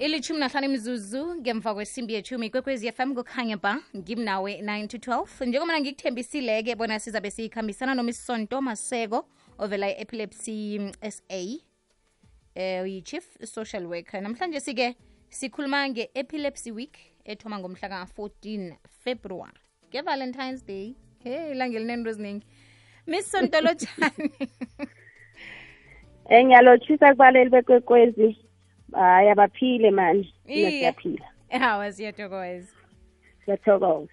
ilithumi nahlanu imizuzu ngemva kwesimbi yethumi kwekwezi fm kukhanya ba ngimnawe 9 to 12 njengoba ngikuthembisile-ke bona sizabe siyikhambisana nomisonto maseko ovela i-epilepsy sa um yi-chief social worker. Namhlanje sike sikhuluma nge-epilepsy week ethoma ngomhla ka-14 february. Nge-valentines day. Hey ilanga elinento eziningi. Miss sontolotshani Eh ngiyalotshisa kubaleli bekwekwezi. Hayi abaphile manje. Mina siyaphila. hawa siyathokoza Siyathokoza.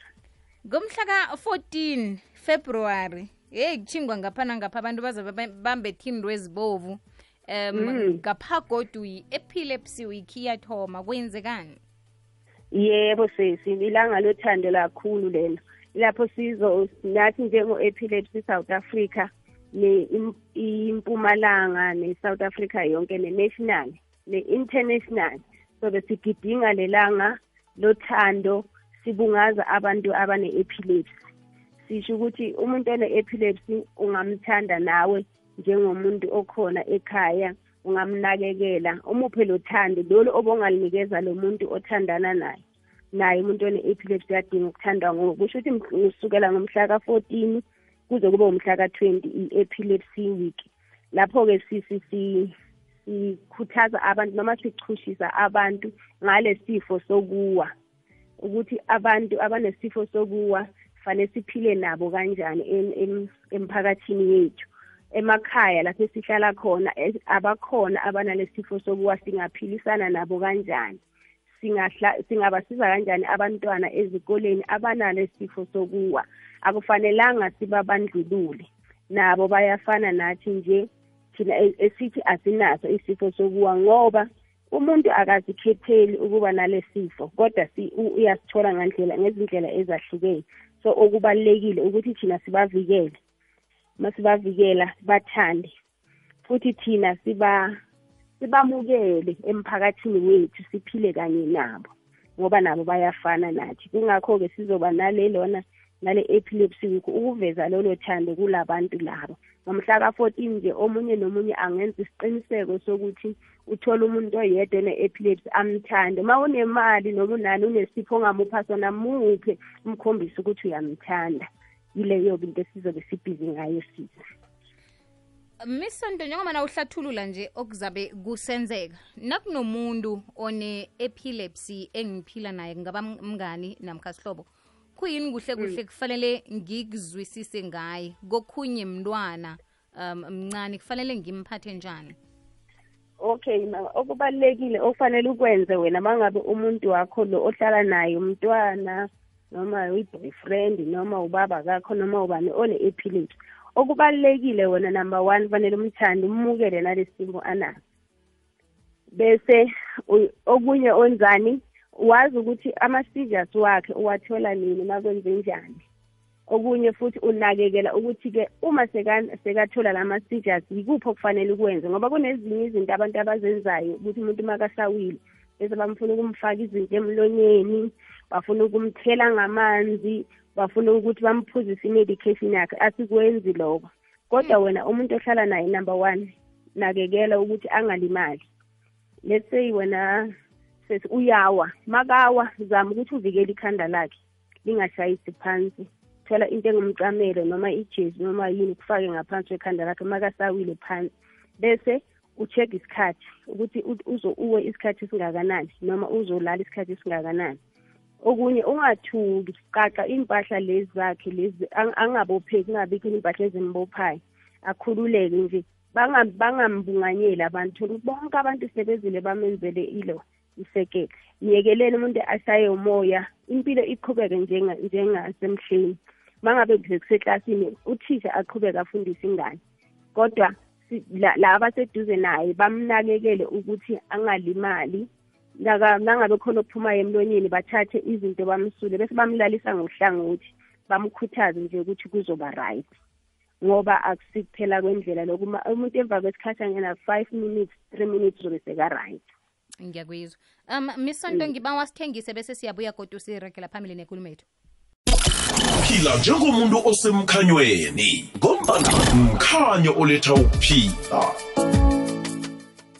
ngomhla ka-14 february yeyi kuchingwa ngapha nangapha abantu baze bambethe into ezibovu um ngapha godu yi-epilepsy week iyathoma kwenzekani Yebo sisi ilanga lothando kakhulu lena. Lapho sizo nathi njengo-epilepsy South Africa ne im- impumalanga ne-South Africa yonke ne-national ne-international so besigidinga lelanga lothando sibungaza abantu abane-epilepsy. Sisho ukuthi umuntu one-epilepsy ungamthanda nawe njengomuntu okhona ekhaya ungamnakekela umuphe lothando lolu obongalinikeza lo muntu othandana naye. Naye umuntu one-epilepsy uyadinga ukuthandwa ngoba kusho ukuthi kusukela ngomhla ka-fourteen kuze kube umhla ka-twenty i-epilepsy week. Lapho-ke sikhuthaza abantu noma sichushisa abantu ngale sifo sokuwa ukuthi abantu abanesifo sokuwa fanele siphile nabo kanjani em- em- emphakathini yethu. Emakhaya lapho esihlala khona abakhona abanalesifo sokuwa singaphilisana nabo kanjani. Singabasiza kanjani abantwana ezikoleni abanalesifo sokuwa? Akufanelanga sibabandlulule nabo bayafana nathi nje thina e- esithi asinaso isifo sokuwa ngoba umuntu akazikhetheli ukuba nalesifo kodwa si- u- uyasithola ngandlela ngezindlela ezahlukene. So okubalekile ukuthi thina sibavikele masibavikela bathande futhi thina siba sibamukele emphakathini wethu siphile kanye nabo ngoba nabo bayafana nathi. Kungakho-ke sizoba nalelona nale epilepsy week ukuveza lolo thando kulabantu labo ngomhla ka-fourteen nje omunye nomunye angenza isiqiniseko sokuthi uthole umuntu oyedwa one-epilepsy amthande. Uma unemali noma unani unesipho ongamupha sona muphe umkhombise ukuthi uyamthanda. Yileyo-ke into esizobe sibhizi ngayo sisi miss sonto njengoba na uhlathulula nje okuzabe kusenzeka nakunomuntu one-epilepsy engiphila naye ngaba mngani namkhasihlobo kuyini kuhle kuhle kufanele ngikuzwisise ngaye kokhunye mntwana um mncane? Kufanele ngimphathe njani? Okay ma okubalulekile okufanele ukwenze wena mangabe umuntu wakho lo ohlala naye umntwana noma uyi-boyfriend noma ubaba kakho noma ubani one-epilepsy okubalulekile wena number one kufanele umthande umukele nalesimo anaso. Bese okunye onzani wazi ukuthi ama-seizures wakhe uwathola nini makwenze njani okunye futhi unakekela ukuthi-ke uma seka- sekathola lama-seizures yikuphi okufanele ukwenze? Ngoba kunezinye izinto abantu abazenzayo ukuthi umuntu makasawile bese bamfuna ukumfaka izinto emlonyeni bafuna ukumthela ngamanzi bafuna ukuthi bamphuzise i-medication yakhe asikwenzi lokho kodwa wena umuntu ohlala naye number one nakekela ukuthi angalimali. Let's say wena sethi uyawa. Makawa zama ukuthi uvikele ikhanda lakhe lingashayisi phansi. Thola into engumcamelo noma ijezi noma yini kufake ngaphansi kwekhanda lakhe makasawile phansi. Bese ucheck isikhathi ukuthi uzo uwe isikhathi esingakanani noma uzolala isikhathi esingakanani. Okunye ungathuki qaqa iy'mpahla lezi zakhe lezi ang- angabopheki kungabikho iy'mpahla ezimbophayo akhululeke nje Banga- bangambunganyeli abantu bonke abantu sebezile bamenzele ilo isekele niyekelele umuntu ashaye umoya impilo iqhubeke njenga- njengasemhleni mangabe kuseklasini uthisha aqhubeke afundise ingane. Kodwa la- abaseduze naye bamnakekele ukuthi angalimali. Nangabe khona okuphumayo emlonyeni bathathe izinto bamsule bese bamlalisa ngohlangothi bamkhuthaze nje ukuthi kuzoba right. Ngoba akusikuphela kwendlela lokhu Ma- umuntu emva kwesikhathi angena five minutes three minutes uzobe seka-right. Ngiyakwizwa um miss sonto ngiba wasithengise bese siyabuya kodwa siregela phambili nenkulumo yethu. Phila njengomuntu osemkhanyweni ngombana mkhanyo oletha ukuphila.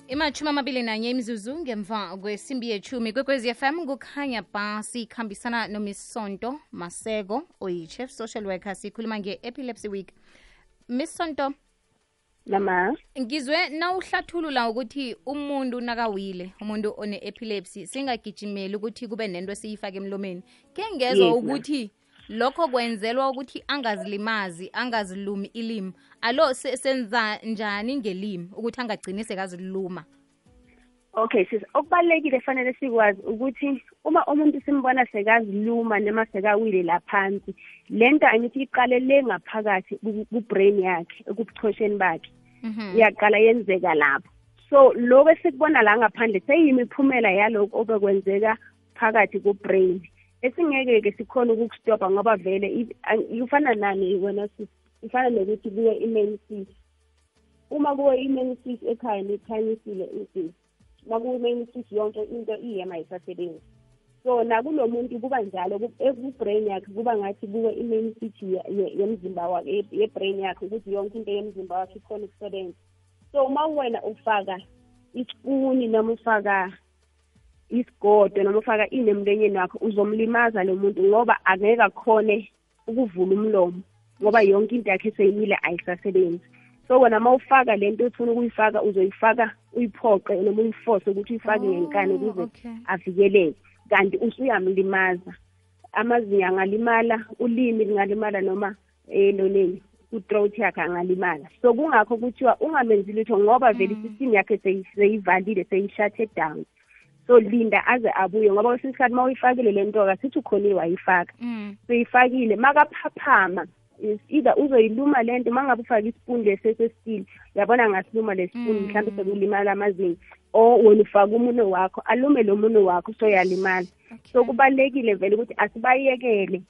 Imathumi amabili nanye imzuzu ngemva kwesimbi yethumi kwekwezi fm kukhanya ba sikhambisana nomisonto maseko oyi-chief social worker. Sikhuluma nge-epilepsy week. Miss nama ngizwe nawuhlathulula ukuthi umuntu nakawile umuntu one-epilepsy singagijimeli ukuthi kube nento esiyifake emlomeni. Ke ngezwa Yes, ukuthi lokho kwenzelwa ukuthi angazilimazi angazilumi ilimi. Alo se- senza njani ngelimi ukuthi angagcini sekaziluma? Okay sis okubalulekile fanele sikwazi ukuthi uma umuntu simbona sekaziluma noma sekawile laphansi lento angithi iqale le ngaphakathi ku- ku-brain yakhe ekubuchosheni bakhe. Iyaqala yenzeka lapho. So lokho esikubona la ngaphandle seyimiphumela yalokho obekwenzeka phakathi ku-brain. Esingeke-ke sikhona ukukustopa ngoba vele i- ang- kufana nani wena ifana nokuthi kuwe i-main seat uma kuwe seat ekhaya nikhanyisile insisi nakuwe seat yonke into iyema ayisasebenzi so nakulo muntu kuba njalo ku- ku-brain yakhe kuba ngathi kuwe ye- yemzimba wakhe ye- ye-brain yakhe ukuthi yonke into yemzimba wakhe ikhona ukusebenza. So uma wena ufaka isipuni noma ufaka isigodo noma ufaka ini emlonyeni wakho uzomlimaza lo muntu ngoba angeke akhone ukuvula umlomo ngoba yonke into yakhe seyimile ayisasebenzi. So wena uma ufaka le nto ofuna ukuyifaka uzoyifaka uyiphoqe noma uyifose ukuthi uyifake ngenkani Oh, ukuze avikeleke. Kanti usuyamlimaza. Amazinyo angalimala ulimi lingalimala noma eloneni u-throat yakhe angalimala. So kungakho kuthiwa ungamenzi lutho ngoba vele isystem yakhe seyi- seyivalile seyishuthe down. So linda aze abuye ngoba kwesinye isikhathi uma uyifakile le nto kasithi ukhonile wayifaka Mm. seyifakile makaphaphama is either uzoyiluma le nto mangabe ufake isipuni lesesesitile yabona ngasiluma lesipuni Mm. mhlawumbe sekulimala amazinyo or wena ufake umuno wakho alume lo muno wakho soyalimala so kubalulekile vele ukuthi asibayekele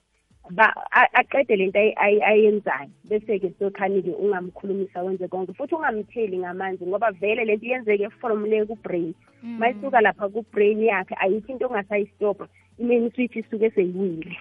ba a- aqede lento ayi- ayi- ayenzayo bese-ke sokhani-ke ungamkhulumisa wenze konke futhi ungamtheli ngamanzi ngoba vele lento yenzeke from le ku-brain uma isuka lapha ku-brain yakhe ayikho into ongasayistopha i-main switch isuke seyiwile Sure.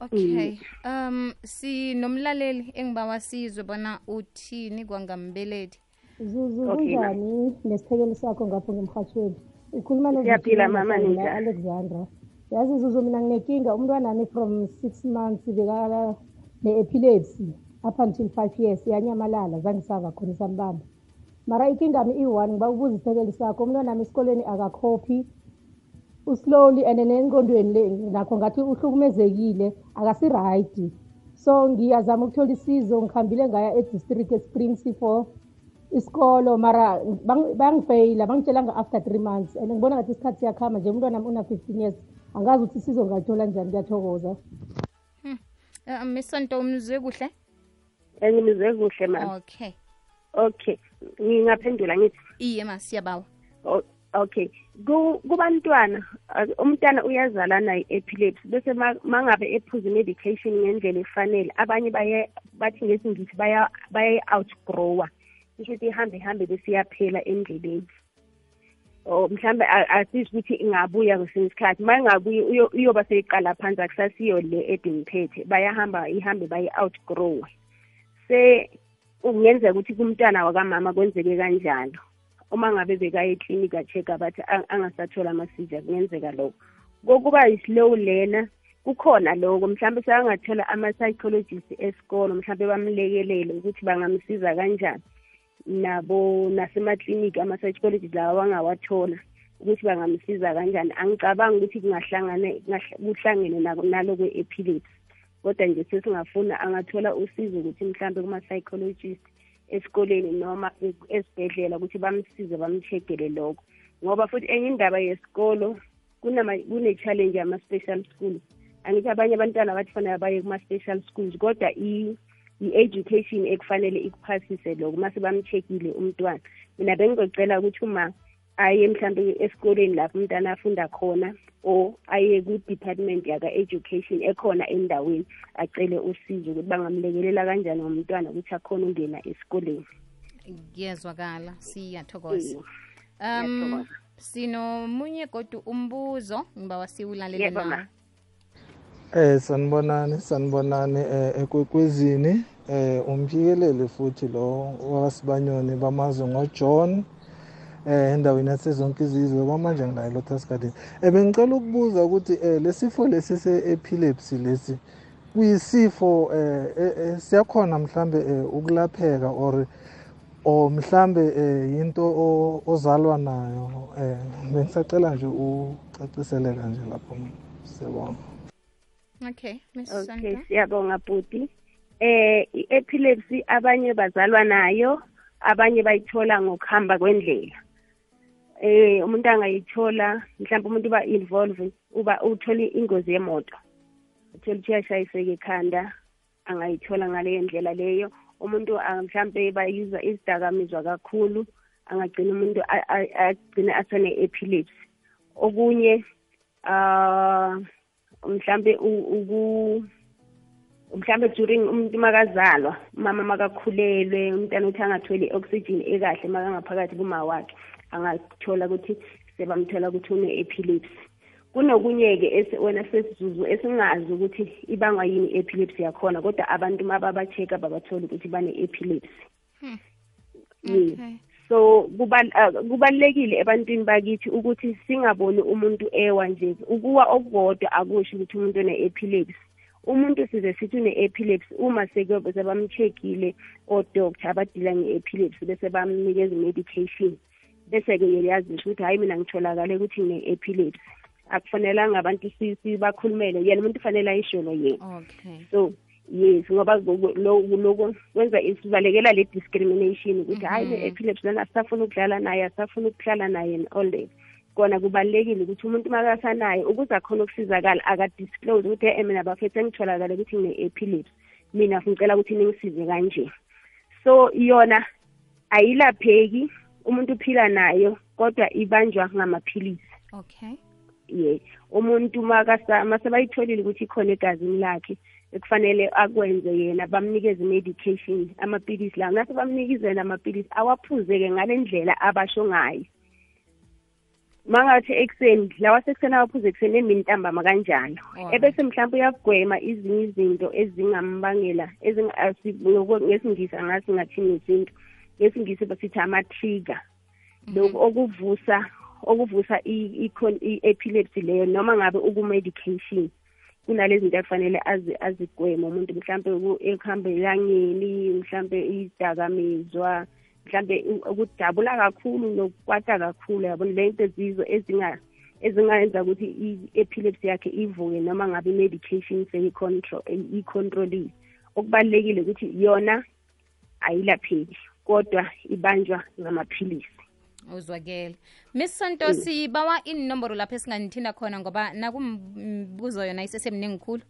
Okay. Um sinomlaleli engibawa sizwe bona uthini kwangambelethi. zuzu Okay, kunjani nesithekeli sakho ngapho ngemhathweni ukhuluma no- Siyaphila, Virginia mama, Mhlanga, ninjani? alexandra yazi zuzu mina nginenkinga umntwanami from six months beka ne-epilepsy up until five years. Yanyamalala zange sava khona isambamba. Mara inkingami iyi-one ngiba ubuza isithekeli sakho umntwanami esikolweni akakhophi. Uslowly and nengqondweni le nakho ngathi uhlukumezekile akasirayidi so ngiyazama ukuthola isizo ngihambile ngaya edistrict espring c4 isikolo mara bang- bangifeyila bangitshelanga after three months. And ngibona ngathi isikhathi siyakhamba nje umntwana nami una-fifteen years. Angazi ukuthi isizo ngalithola njani ngiyathokoza misonto Miss Sonto umzwe kuhle? engimizwe kuhle mama Okay. okay. Ngingaphendula ngithi? Iye ma siyabawa. Okay. Ku- kubantwana uh, umntwana uyazalana i-epilepsy bese ma- mangabe ephuza i-medication ngendlela efanele abanye baye bathi ngesingisi baya baye-outgrower kusho ukuthi ihambe ihambe bese iyaphela endleleni. Or mhlambe a- asisho ukuthi ingabuya kwesinye isikhathi uma ingabuyi uyo- uyoba seyiqala phansi akusasiyo le edimphethe bayahamba ihambe baye-outgrowe se kungenzeka ukuthi kumntwana wakamama kwenzeke kanjalo. Uma ngabe bekaye eklinika a-check-a bathi "Ang- angasathola ama-seizure kungenzeka lokho. Kokuba yi-slow learner kukhona lokho. Mhlawumbe sekangathola ama-psychologist esikolo mhlawumbe bamlekelele ukuthi bangamsiza kanjani. Nabo nasemakliniki ama-psychologist lawa bangawathola ukuthi bangamsiza kanjani. Angicabangi ukuthi kungahlangane kungahl- kuhlangene nako- nalo kwe-epilepsy kodwa nje sesingafuna angathola usizo ukuthi mhlawumbe kuma-psychologist esikoleni noma esibhedlela ukuthi bamsize bamcheckele lokho. Ngoba futhi enye indaba yesikolo kune-challenge yama-special schools angithi abanye abantwana bathi fanele baye kuma-special schools kodwa i-education ekufanele ikuphasise lokho mase bamcheckile umntwana. Mina bengizocela ukuthi uma aye mhlambe esikoleni lapho umntana afunda khona or aye ku-department yaka-education ekhona endaweni acele usizo ukuthi bangamlekelela kanjani ngomntwana ukuthi akhona ungena esikoleni. Kuyezwakala siyathokoza. Um sinomunye kodwa umbuzo ngiba wasiwulalele na? Eh sanibonani sanibonani um ekwekwezini. Eh umphikeleli futhi lo wasibanyoni bamazwe ngoJohn eh endaweni yasezonke izizwe kwamanje ngilaye Lotus Garden ebengicela ukubuza ukuthi eh lesifo lesi se-epilepsy lesi kuyisifo eh eh, eh, siyakhona mhlambe eh, ukulapheka or or mhlambe eh, yinto o- ozalwa nayo? Eh bengisacela nje ucaciseleka nje lapho siyabonga okay miss okay sandra. siyabonga bhuti. Eh i-epilepsy abanye bazalwa nayo abanye bayithola ngokuhamba kwendlela. Eh umuntu angayithola mhlawumbe umuntu uba involve uba uthole ingozi yemoto. Uthola ukuthi uyashayiseka ekhanda angayithola ngaleyo ndlela leyo. Umuntu ah, mhlawumbe bayuza izidakamizwa kakhulu angagcina umuntu agcine asene-epilepsy okunye ah mhlambe uku mhlambe during umuntu makazalwa umama makakhulelwe umntana uthi angatholi i-oxygen ekahle makangaphakathi kuma wakhe angathola ukuthi sebamthola ukuthi une-epilepsy. Kunokunye-ke wena sesizuzu esingazi ukuthi ibangwa yini i-epilepsy yakhona kodwa abantu mababa-check-a babathola ukuthi bane-epilepsy. Yes. okay. So ah, kubalulekile ebantwini bakithi ukuthi singaboni umuntu ewa nje. Ukuwa okukodwa akusho ukuthi umuntu une-epilepsy. Umuntu size sithi une-epilepsy uma sekuyobe sebamcheckile odoctor abadila nge-epilepsy bese bamnikeza i-medication. Bese-ke yazisho ukuthi hhayi mina ngitholakale ukuthi ngine-epilepsy. Akufanelanga abantu si- sibakhulumele. Yena umuntu kufanele ayisholo yena. Okay. So yes ngoba loku- loku loku kwenza isibalekela le discrimination ukuthi hayi ne-epilepsy lana asisafuna ukudlala naye asisafuna ukuhlala naye and all that. Kona kubalulekile ukuthi umuntu makasanaye ukuze akhona ukusizakala akadisclose ukuthi e mina bafethe ngitholakale ukuthi ngine-epilepsy. Mina ngicela ukuthi ningisize kanje. So yona ayilapheki umuntu uphila nayo kodwa ibanjwa ngamaphilisi. Okay. Ye umuntu makasa masebayitholile ukuthi ikhona egazini lakhe ekufanele akwenze yena bamnikeze i-medication amapilisi lawo nase bamnikeze yena amapilisi awaphuze-ke ngale ndlela abasho ngayo. Mangathi ekuseni lawa sekuseni awaphuze ekuseni emini ntambama kanjalo. Alright. ebese mhlawumbe uyagwema ezinye izinto ezingambangela ezinga- asi- ngoko- ngesingisi angathi ngathini ngesintu ngesingisi basithi ama-trigger. Lokhu okuvusa okuvusa i-epilepsy leyo noma ngabe uku-medication kunalezi zinto akufanele azi- azigweme umuntu mhlampe ekuhambe elangeni mhlampe idakamizwa mhlampe u- ukudabula kakhulu nokukwata kakhulu yabona le nto zizo ezinga ezingayenza ukuthi i-epilepsy yakhe ivuke noma ngabe i-medication seyicontrol icontrolile. Okubalulekile ukuthi yona ayilapheki kodwa ibanjwa ngamaphilisi. Uzwakele. Miss santosi bawa inomboro lapho esinganithinda khona ngoba nakumbuzo yona isesemningi khulu.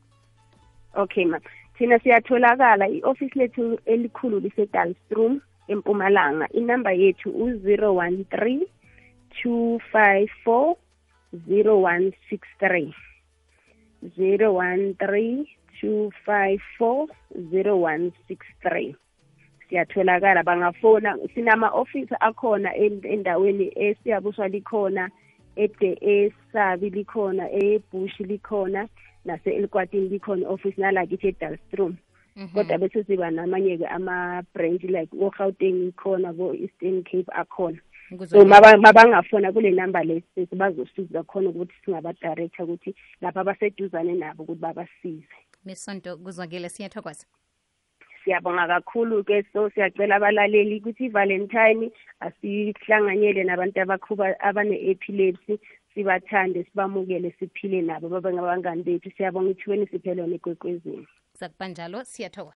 Okay ma thina siyatholakala i-office lethu elikhulu lisedalstrom empumalanga. Inamba yethu u-zero one three two five four zero one six three. zero one three two five four zero one six three. Siyatholakala. Bangafona sinama-ofisi akhona en- endaweni esiyabuswa likhona ede esabi likhona ebush likhona nase-elkwatini likhona i-office nalakithi edalstrom kodwa bese siba namanye-ke ama-branch like ko-gauteng khona ko-eastern cape akhona. So Nguzwakele. maba- mabangafona kule namba le sesi bazosiza khona ukuthi singabadirector ukuthi lapho abaseduzane nabo ukuthi babasize. Miss sonto kuzwakele siyathokoza. Siyabonga kakhulu-ke. So siyacela abalaleli ukuthi i-valentine asihlanganyele nabantu abakhuba abane-epilepsy. Sibathande sibamukele siphile nabo babe ngabangani bethu. Siyabonga ithweni siphelwa negwekwezini zakubanjalo siyathokoza.